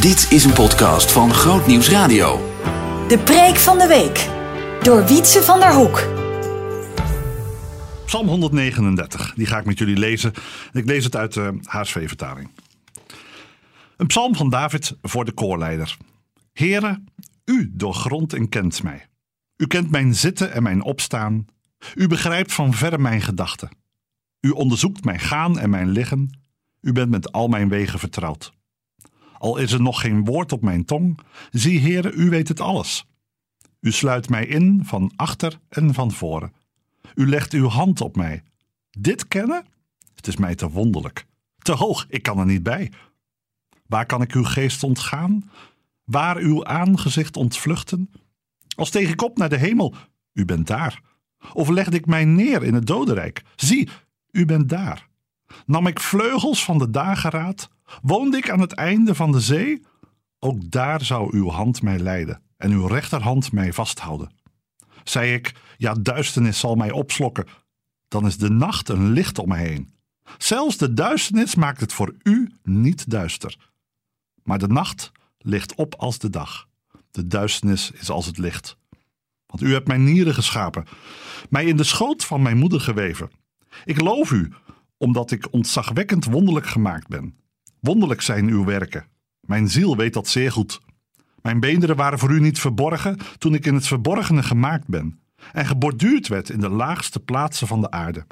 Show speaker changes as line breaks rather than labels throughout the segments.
Dit is een podcast van Groot Nieuws Radio.
De preek van de week. Door Wietse van der Hoek.
Psalm 139, die ga ik met jullie lezen. Ik lees het uit de HSV-vertaling. Een psalm van David voor de koorleider. Here, u doorgrondt en kent mij. U kent mijn zitten en mijn opstaan. U begrijpt van verre mijn gedachten. U onderzoekt mijn gaan en mijn liggen. U bent met al mijn wegen vertrouwd. Al is er nog geen woord op mijn tong, zie Heere, u weet het alles. U sluit mij in van achter en van voren. U legt uw hand op mij. Dit kennen? Het is mij te wonderlijk. Te hoog, ik kan er niet bij. Waar kan ik uw geest ontgaan? Waar uw aangezicht ontvluchten? Als steeg ik op naar de hemel, u bent daar. Of legde ik mij neer in het dodenrijk? Zie, u bent daar. Nam ik vleugels van de dageraad? Woonde ik aan het einde van de zee? Ook daar zou uw hand mij leiden en uw rechterhand mij vasthouden. Zei ik, ja, duisternis zal mij opslokken, dan is de nacht een licht om mij heen. Zelfs de duisternis maakt het voor u niet duister. Maar de nacht ligt op als de dag. De duisternis is als het licht. Want u hebt mijn nieren geschapen, mij in de schoot van mijn moeder geweven. Ik loof u, omdat ik ontzagwekkend wonderlijk gemaakt ben. Wonderlijk zijn uw werken. Mijn ziel weet dat zeer goed. Mijn beenderen waren voor u niet verborgen toen ik in het verborgene gemaakt ben en geborduurd werd in de laagste plaatsen van de aarde.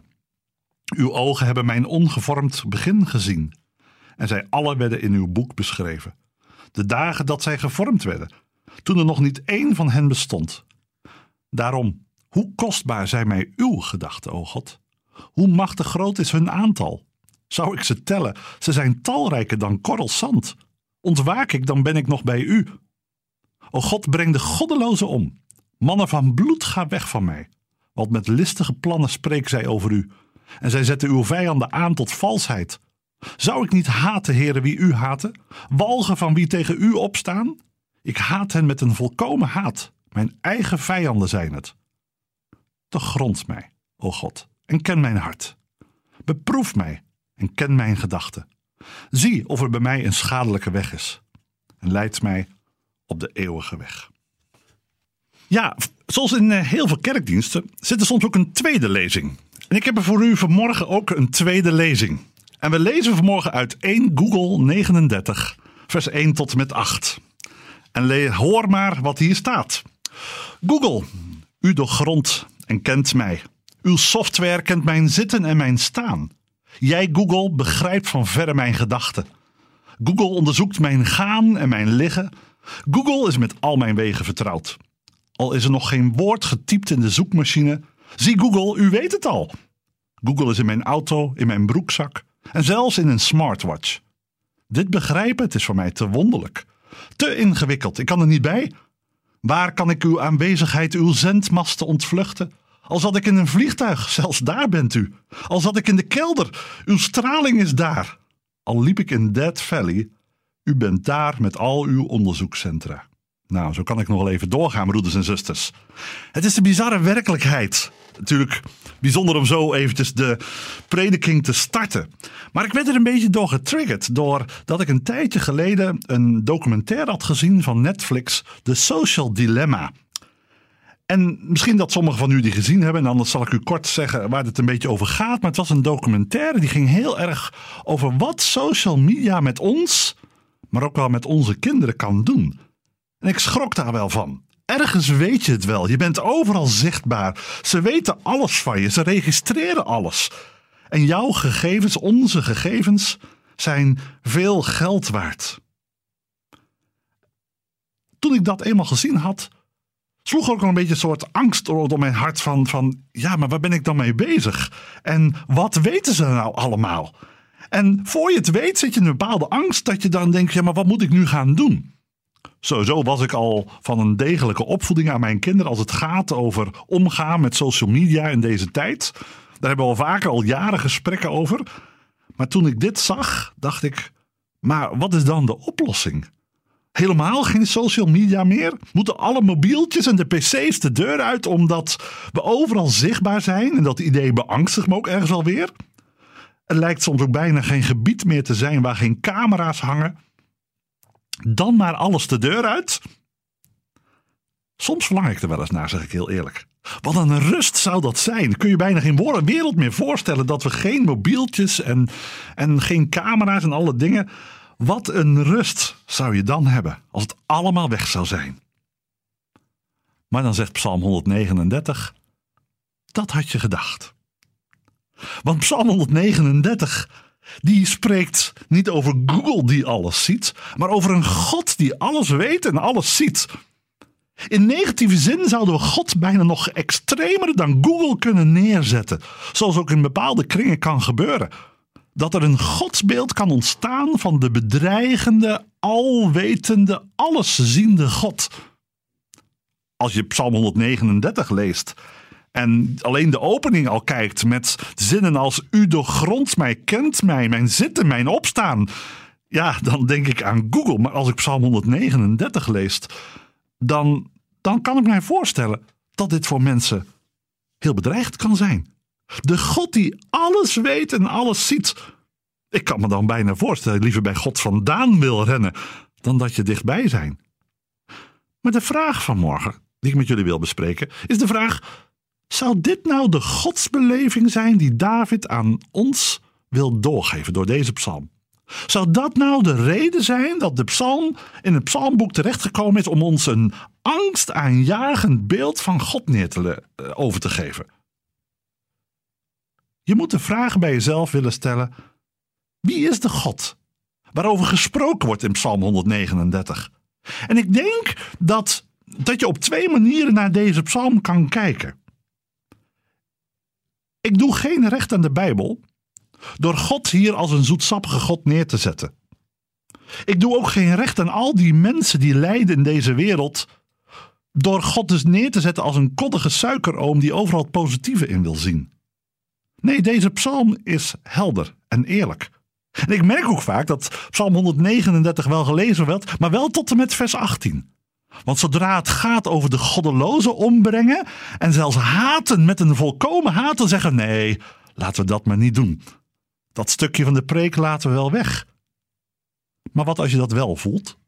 Uw ogen hebben mijn ongevormd begin gezien en zij alle werden in uw boek beschreven. De dagen dat zij gevormd werden, toen er nog niet één van hen bestond. Daarom, hoe kostbaar zijn mij uw gedachten, o God? Hoe machtig groot is hun aantal? Zou ik ze tellen? Ze zijn talrijker dan korrels zand. Ontwaak ik, dan ben ik nog bij u. O God, breng de goddelozen om. Mannen van bloed, ga weg van mij. Want met listige plannen spreekt zij over u. En zij zetten uw vijanden aan tot valsheid. Zou ik niet haten, heren, wie u haten? Walgen van wie tegen u opstaan? Ik haat hen met een volkomen haat. Mijn eigen vijanden zijn het. Te grond mij, o God, en ken mijn hart. Beproef mij en ken mijn gedachten. Zie of er bij mij een schadelijke weg is. En leid mij op de eeuwige weg. Ja, zoals in eh, heel veel kerkdiensten zit er soms ook een tweede lezing. En ik heb er voor u vanmorgen ook een tweede lezing. En we lezen vanmorgen uit 1 Google 39, vers 1 tot met 8. En hoor maar wat hier staat. Google, u doorgrondt en kent mij. Uw software kent mijn zitten en mijn staan. Jij, Google, begrijpt van verre mijn gedachten. Google onderzoekt mijn gaan en mijn liggen. Google is met al mijn wegen vertrouwd. Al is er nog geen woord getypt in de zoekmachine. Zie Google, u weet het al. Google is in mijn auto, in mijn broekzak en zelfs in een smartwatch. Dit begrijpen, het is voor mij te wonderlijk. Te ingewikkeld, ik kan er niet bij. Waar kan ik uw aanwezigheid, uw zendmasten ontvluchten? Al zat ik in een vliegtuig, zelfs daar bent u. Al zat ik in de kelder, uw straling is daar. Al liep ik in Dead Valley, u bent daar met al uw onderzoekscentra. Nou, zo kan ik nog wel even doorgaan, broeders en zusters. Het is een bizarre werkelijkheid. Natuurlijk bijzonder om zo eventjes de prediking te starten. Maar ik werd er een beetje door getriggerd. Doordat ik een tijdje geleden een documentaire had gezien van Netflix. The Social Dilemma. En misschien dat sommigen van u die gezien hebben, en anders zal ik u kort zeggen waar het een beetje over gaat. Maar het was een documentaire die ging heel erg over wat social media met ons, maar ook wel met onze kinderen kan doen. En ik schrok daar wel van. Ergens weet je het wel. Je bent overal zichtbaar. Ze weten alles van je. Ze registreren alles. En jouw gegevens, onze gegevens, zijn veel geld waard. Toen ik dat eenmaal gezien had, sloeg ook al een beetje een soort angst door mijn hart van, van ja, maar waar ben ik dan mee bezig? En wat weten ze nou allemaal? En voor je het weet zit je in een bepaalde angst dat je dan denkt, ja, maar wat moet ik nu gaan doen? Sowieso was ik al van een degelijke opvoeding aan mijn kinderen als het gaat over omgaan met social media in deze tijd. Daar hebben we al vaker al jaren gesprekken over. Maar toen ik dit zag, dacht ik, maar wat is dan de oplossing? Helemaal geen social media meer? Moeten alle mobieltjes en de pc's de deur uit omdat we overal zichtbaar zijn? En dat idee beangstigt me ook ergens alweer. Er lijkt soms ook bijna geen gebied meer te zijn waar geen camera's hangen. Dan maar alles de deur uit? Soms verlang ik er wel eens naar, zeg ik heel eerlijk. Wat een rust zou dat zijn. Kun je bijna geen wereld meer voorstellen dat we geen mobieltjes en, en geen camera's en alle dingen. Wat een rust zou je dan hebben als het allemaal weg zou zijn. Maar dan zegt Psalm 139, dat had je gedacht. Want Psalm 139, die spreekt niet over Google die alles ziet, maar over een God die alles weet en alles ziet. In negatieve zin zouden we God bijna nog extremer dan Google kunnen neerzetten. Zoals ook in bepaalde kringen kan gebeuren. Dat er een godsbeeld kan ontstaan van de bedreigende, alwetende, allesziende God. Als je Psalm 139 leest en alleen de opening al kijkt met zinnen als U doorgrondt mij, kent mij, mijn zitten, mijn opstaan. Ja, dan denk ik aan Google. Maar als ik Psalm 139 lees, dan, dan kan ik mij voorstellen dat dit voor mensen heel bedreigd kan zijn. De God die alles weet en alles ziet. Ik kan me dan bijna voorstellen, liever bij God vandaan wil rennen, dan dat je dichtbij zijn. Maar de vraag van morgen, die ik met jullie wil bespreken, is de vraag: zou dit nou de godsbeleving zijn die David aan ons wil doorgeven door deze psalm? Zou dat nou de reden zijn dat de psalm in het psalmboek terechtgekomen is om ons een angstaanjagend beeld van God neer te, uh, over te geven? Je moet de vraag bij jezelf willen stellen: wie is de God waarover gesproken wordt in Psalm 139? En ik denk dat, dat je op twee manieren naar deze psalm kan kijken. Ik doe geen recht aan de Bijbel door God hier als een zoetsappige God neer te zetten. Ik doe ook geen recht aan al die mensen die lijden in deze wereld door God dus neer te zetten als een koddige suikeroom die overal het positieve in wil zien. Nee, deze psalm is helder en eerlijk. En ik merk ook vaak dat psalm 139 wel gelezen werd, maar wel tot en met vers 18. Want zodra het gaat over de goddeloze ombrengen en zelfs haten met een volkomen haat, dan zeggen nee, laten we dat maar niet doen. Dat stukje van de preek laten we wel weg. Maar wat als je dat wel voelt?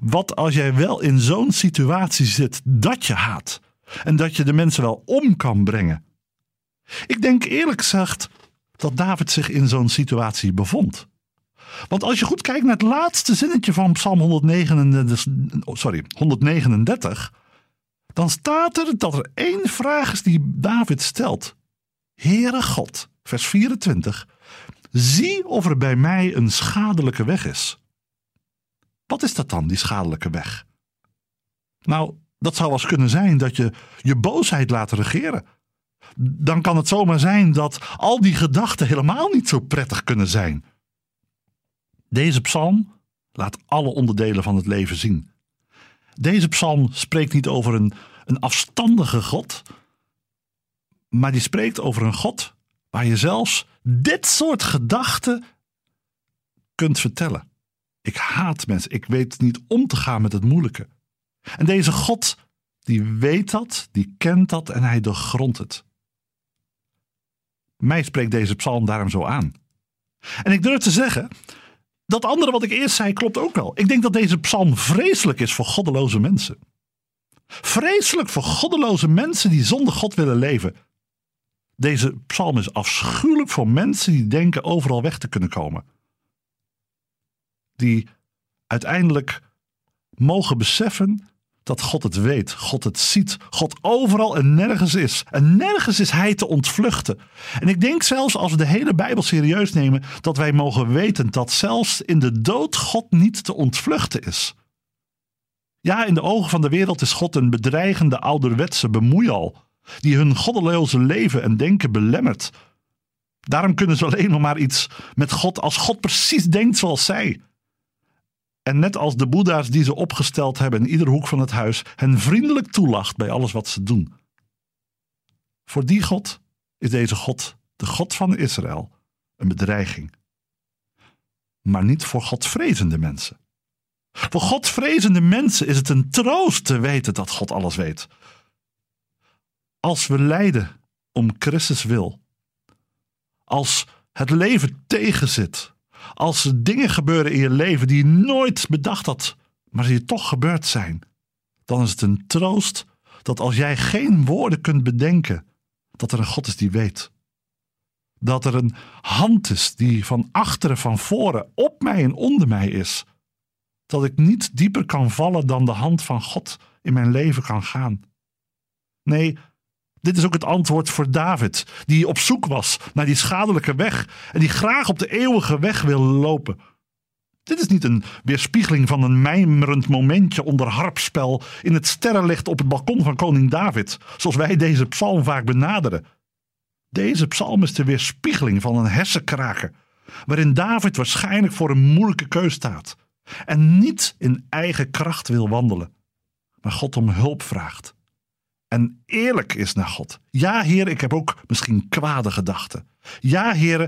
Wat als jij wel in zo'n situatie zit dat je haat en dat je de mensen wel om kan brengen? Ik denk eerlijk gezegd dat David zich in zo'n situatie bevond. Want als je goed kijkt naar het laatste zinnetje van Psalm 139, sorry, 139, dan staat er dat er één vraag is die David stelt. Heere God, vers 24, zie of er bij mij een schadelijke weg is. Wat is dat dan, die schadelijke weg? Nou, dat zou wel eens kunnen zijn dat je je boosheid laat regeren. Dan kan het zomaar zijn dat al die gedachten helemaal niet zo prettig kunnen zijn. Deze psalm laat alle onderdelen van het leven zien. Deze psalm spreekt niet over een, een afstandige God, maar die spreekt over een God waar je zelfs dit soort gedachten kunt vertellen. Ik haat mensen, ik weet niet om te gaan met het moeilijke. En deze God, die weet dat, die kent dat en hij doorgrondt het. Mij spreekt deze psalm daarom zo aan. En ik durf te zeggen dat andere wat ik eerst zei klopt ook wel. Ik denk dat deze psalm vreselijk is voor goddeloze mensen. Vreselijk voor goddeloze mensen die zonder God willen leven. Deze psalm is afschuwelijk voor mensen die denken overal weg te kunnen komen. Die uiteindelijk mogen beseffen dat God het weet, God het ziet, God overal en nergens is. En nergens is Hij te ontvluchten. En ik denk zelfs als we de hele Bijbel serieus nemen, dat wij mogen weten dat zelfs in de dood God niet te ontvluchten is. Ja, in de ogen van de wereld is God een bedreigende ouderwetse bemoeial, die hun goddeloze leven en denken belemmert. Daarom kunnen ze alleen nog maar iets met God als God precies denkt zoals zij. En net als de boeddha's die ze opgesteld hebben in ieder hoek van het huis, hen vriendelijk toelacht bij alles wat ze doen. Voor die God is deze God, de God van Israël, een bedreiging. Maar niet voor Godvrezende mensen. Voor Godvrezende mensen is het een troost te weten dat God alles weet. Als we lijden om Christus wil, als het leven tegenzit, Als er dingen gebeuren in je leven die je nooit bedacht had, maar die toch gebeurd zijn, dan is het een troost dat als jij geen woorden kunt bedenken, dat er een God is die weet. Dat er een hand is die van achteren, van voren, op mij en onder mij is. Dat ik niet dieper kan vallen dan de hand van God in mijn leven kan gaan. Nee, dit is ook het antwoord voor David, die op zoek was naar die schadelijke weg en die graag op de eeuwige weg wil lopen. Dit is niet een weerspiegeling van een mijmerend momentje onder harpspel in het sterrenlicht op het balkon van koning David, zoals wij deze psalm vaak benaderen. Deze psalm is de weerspiegeling van een hersenkraker, waarin David waarschijnlijk voor een moeilijke keus staat en niet in eigen kracht wil wandelen, maar God om hulp vraagt. En eerlijk is naar God. Ja, Heer, ik heb ook misschien kwade gedachten. Ja, Heer,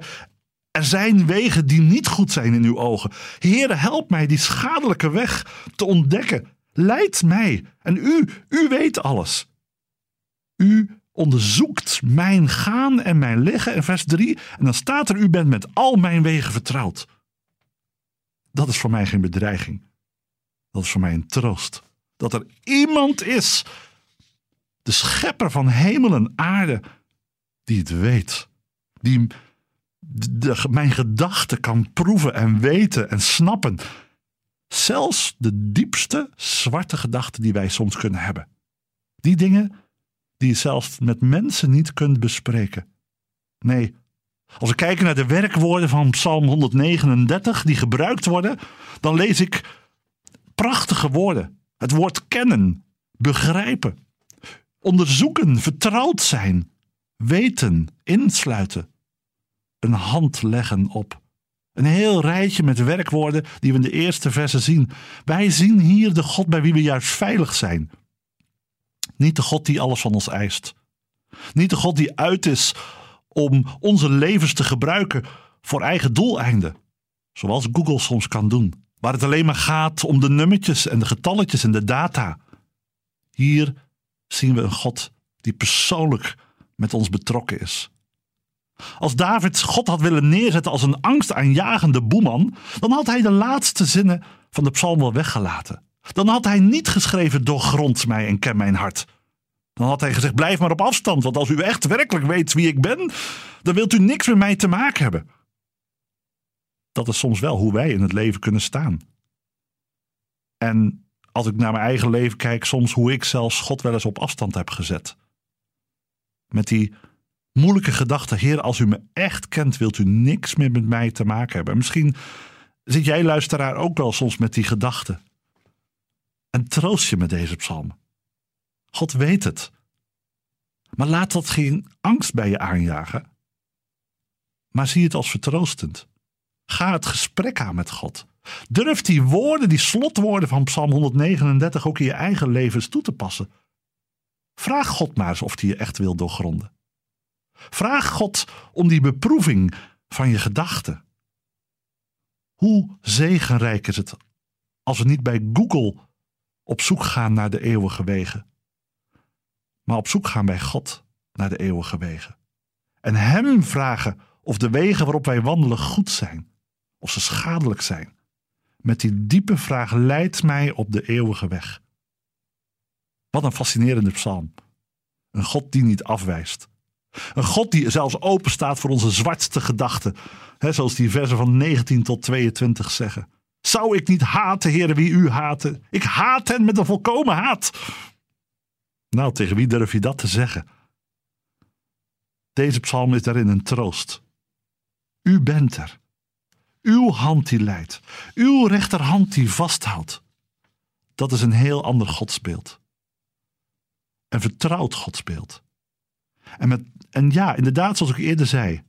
er zijn wegen die niet goed zijn in uw ogen. Heer, help mij die schadelijke weg te ontdekken. Leid mij. En u, u weet alles. U onderzoekt mijn gaan en mijn liggen. In vers 3. En dan staat er: U bent met al mijn wegen vertrouwd. Dat is voor mij geen bedreiging. Dat is voor mij een troost. Dat er iemand is, de schepper van hemel en aarde, die het weet. Die mijn gedachten kan proeven en weten en snappen. Zelfs de diepste zwarte gedachten die wij soms kunnen hebben. Die dingen die je zelfs met mensen niet kunt bespreken. Nee, als we kijken naar de werkwoorden van Psalm 139 die gebruikt worden, dan lees ik prachtige woorden. Het woord kennen, begrijpen, onderzoeken, vertrouwd zijn, weten, insluiten, een hand leggen op. Een heel rijtje met werkwoorden die we in de eerste versen zien. Wij zien hier de God bij wie we juist veilig zijn. Niet de God die alles van ons eist. Niet de God die uit is om onze levens te gebruiken voor eigen doeleinden. Zoals Google soms kan doen. Waar het alleen maar gaat om de nummertjes en de getalletjes en de data. Hier zien we een God die persoonlijk met ons betrokken is. Als David God had willen neerzetten als een angstaanjagende boeman, dan had hij de laatste zinnen van de psalm wel weggelaten. Dan had hij niet geschreven: Doorgrond mij en ken mijn hart. Dan had hij gezegd: Blijf maar op afstand, want als u echt werkelijk weet wie ik ben, dan wilt u niks met mij te maken hebben. Dat is soms wel hoe wij in het leven kunnen staan. En als ik naar mijn eigen leven kijk, soms hoe ik zelfs God wel eens op afstand heb gezet. Met die moeilijke gedachte: Heer, als u me echt kent, wilt u niks meer met mij te maken hebben. misschien zit jij, luisteraar, ook wel soms met die gedachte. En troost je met deze psalm. God weet het. Maar laat dat geen angst bij je aanjagen. Maar zie het als vertroostend. Ga het gesprek aan met God. Durf die woorden, die slotwoorden van Psalm 139 ook in je eigen levens toe te passen. Vraag God maar eens of hij je echt wil doorgronden. Vraag God om die beproeving van je gedachten. Hoe zegenrijk is het als we niet bij Google op zoek gaan naar de eeuwige wegen, maar op zoek gaan bij God naar de eeuwige wegen. En Hem vragen of de wegen waarop wij wandelen goed zijn, of ze schadelijk zijn. Met die diepe vraag leidt mij op de eeuwige weg. Wat een fascinerende psalm. Een God die niet afwijst, een God die zelfs open staat voor onze zwartste gedachten. Zoals die versen van 19 tot 22 zeggen. Zou ik niet haten, heren, wie u haten? Ik haat hen met een volkomen haat. Nou, tegen wie durf je dat te zeggen? Deze psalm is daarin een troost. U bent er. Uw hand die leidt. Uw rechterhand die vasthoudt. Dat is een heel ander godsbeeld. Een vertrouwd godsbeeld. En, met, en ja, inderdaad, zoals ik eerder zei,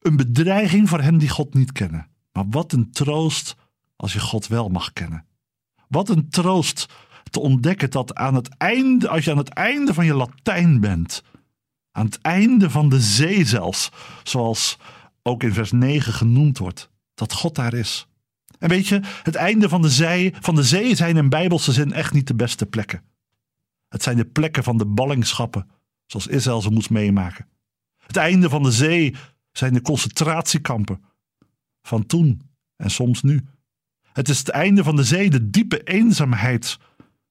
een bedreiging voor hen die God niet kennen. Maar wat een troost als je God wel mag kennen. Wat een troost te ontdekken dat aan het einde, als je aan het einde van je Latijn bent, aan het einde van de zee zelfs, zoals ook in vers 9 genoemd wordt, dat God daar is. En weet je, het einde van de, zee, van de zee zijn in bijbelse zin echt niet de beste plekken. Het zijn de plekken van de ballingschappen zoals Israël ze moest meemaken. Het einde van de zee zijn de concentratiekampen, van toen en soms nu. Het is het einde van de zee, de diepe eenzaamheid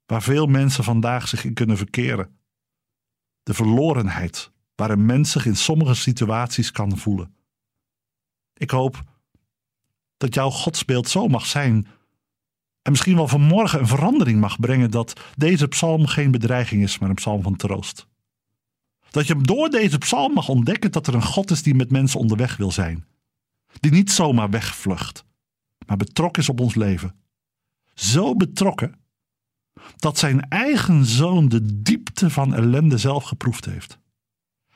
waar veel mensen vandaag zich in kunnen verkeren. De verlorenheid waar een mens zich in sommige situaties kan voelen. Ik hoop dat jouw godsbeeld zo mag zijn en misschien wel vanmorgen een verandering mag brengen dat deze psalm geen bedreiging is, maar een psalm van troost. Dat je door deze psalm mag ontdekken dat er een God is die met mensen onderweg wil zijn. Die niet zomaar wegvlucht, maar betrokken is op ons leven. Zo betrokken dat zijn eigen zoon de diepte van ellende zelf geproefd heeft.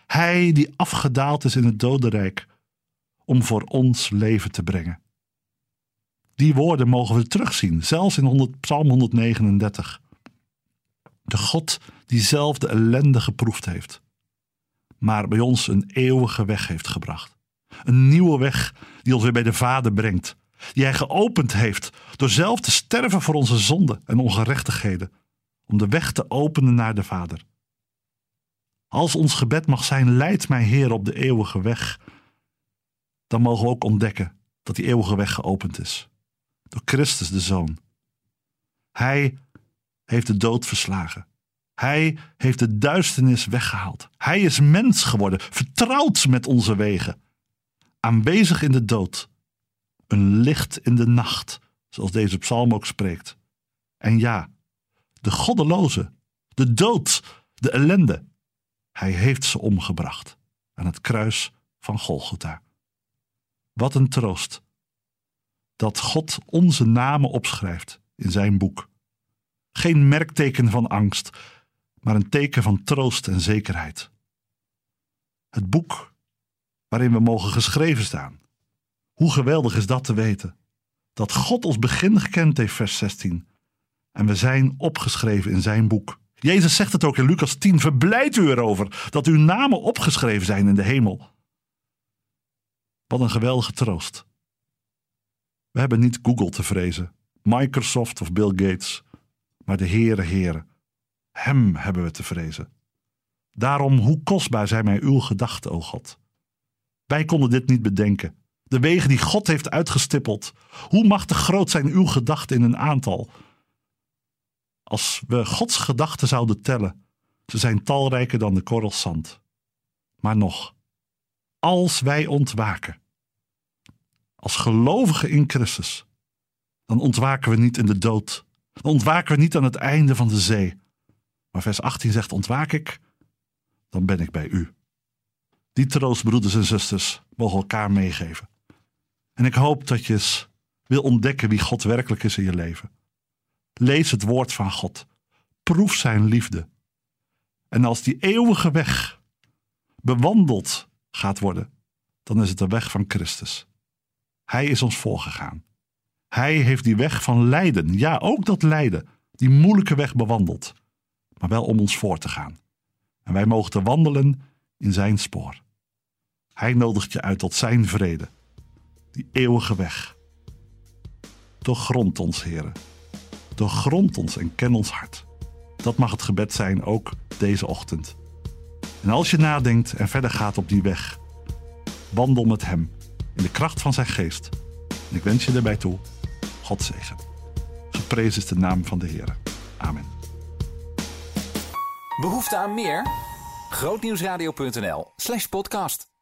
Hij die afgedaald is in het dodenrijk om voor ons leven te brengen. Die woorden mogen we terugzien, zelfs in 100, Psalm 139. De God die zelf de ellende geproefd heeft, maar bij ons een eeuwige weg heeft gebracht. Een nieuwe weg die ons weer bij de Vader brengt, die Hij geopend heeft door zelf te sterven voor onze zonden en ongerechtigheden, om de weg te openen naar de Vader. Als ons gebed mag zijn, leid mij Heer op de eeuwige weg, dan mogen we ook ontdekken dat die eeuwige weg geopend is. Door Christus de Zoon. Hij heeft de dood verslagen. Hij heeft de duisternis weggehaald. Hij is mens geworden, vertrouwd met onze wegen. Aanwezig in de dood. Een licht in de nacht, zoals deze psalm ook spreekt. En ja, de goddeloze, de dood, de ellende. Hij heeft ze omgebracht aan het kruis van Golgotha. Wat een troost dat God onze namen opschrijft in zijn boek. Geen merkteken van angst, maar een teken van troost en zekerheid. Het boek waarin we mogen geschreven staan. Hoe geweldig is dat te weten? Dat God ons begin gekend heeft, vers 16. En we zijn opgeschreven in zijn boek. Jezus zegt het ook in Lucas 10. Verblijd u erover dat uw namen opgeschreven zijn in de hemel. Wat een geweldige troost. We hebben niet Google te vrezen, Microsoft of Bill Gates, maar de Heere Heere. Hem hebben we te vrezen. Daarom, hoe kostbaar zijn mij uw gedachten, o God. Wij konden dit niet bedenken. De wegen die God heeft uitgestippeld. Hoe machtig groot zijn uw gedachten in een aantal? Als we Gods gedachten zouden tellen, ze zijn talrijker dan de korrels zand. Maar nog, als wij ontwaken, als gelovigen in Christus, dan ontwaken we niet in de dood. Dan ontwaken we niet aan het einde van de zee. Maar vers 18 zegt: Ontwaak ik, dan ben ik bij u. Die troost, broeders en zusters, mogen elkaar meegeven. En ik hoop dat je eens wil ontdekken wie God werkelijk is in je leven. Lees het woord van God. Proef zijn liefde. En als die eeuwige weg bewandeld gaat worden, dan is het de weg van Christus. Hij is ons voorgegaan. Hij heeft die weg van lijden, ja ook dat lijden, die moeilijke weg bewandeld, maar wel om ons voor te gaan. En wij mogen te wandelen in zijn spoor. Hij nodigt je uit tot zijn vrede, die eeuwige weg. Doorgrond ons, heren. Doorgrond ons en ken ons hart. Dat mag het gebed zijn ook deze ochtend. En als je nadenkt en verder gaat op die weg, wandel met hem in de kracht van zijn geest. En ik wens je daarbij toe God zegen. Geprezen is de naam van de Heer. Amen.
Behoefte aan meer? Grootnieuwsradio.nl slash podcast.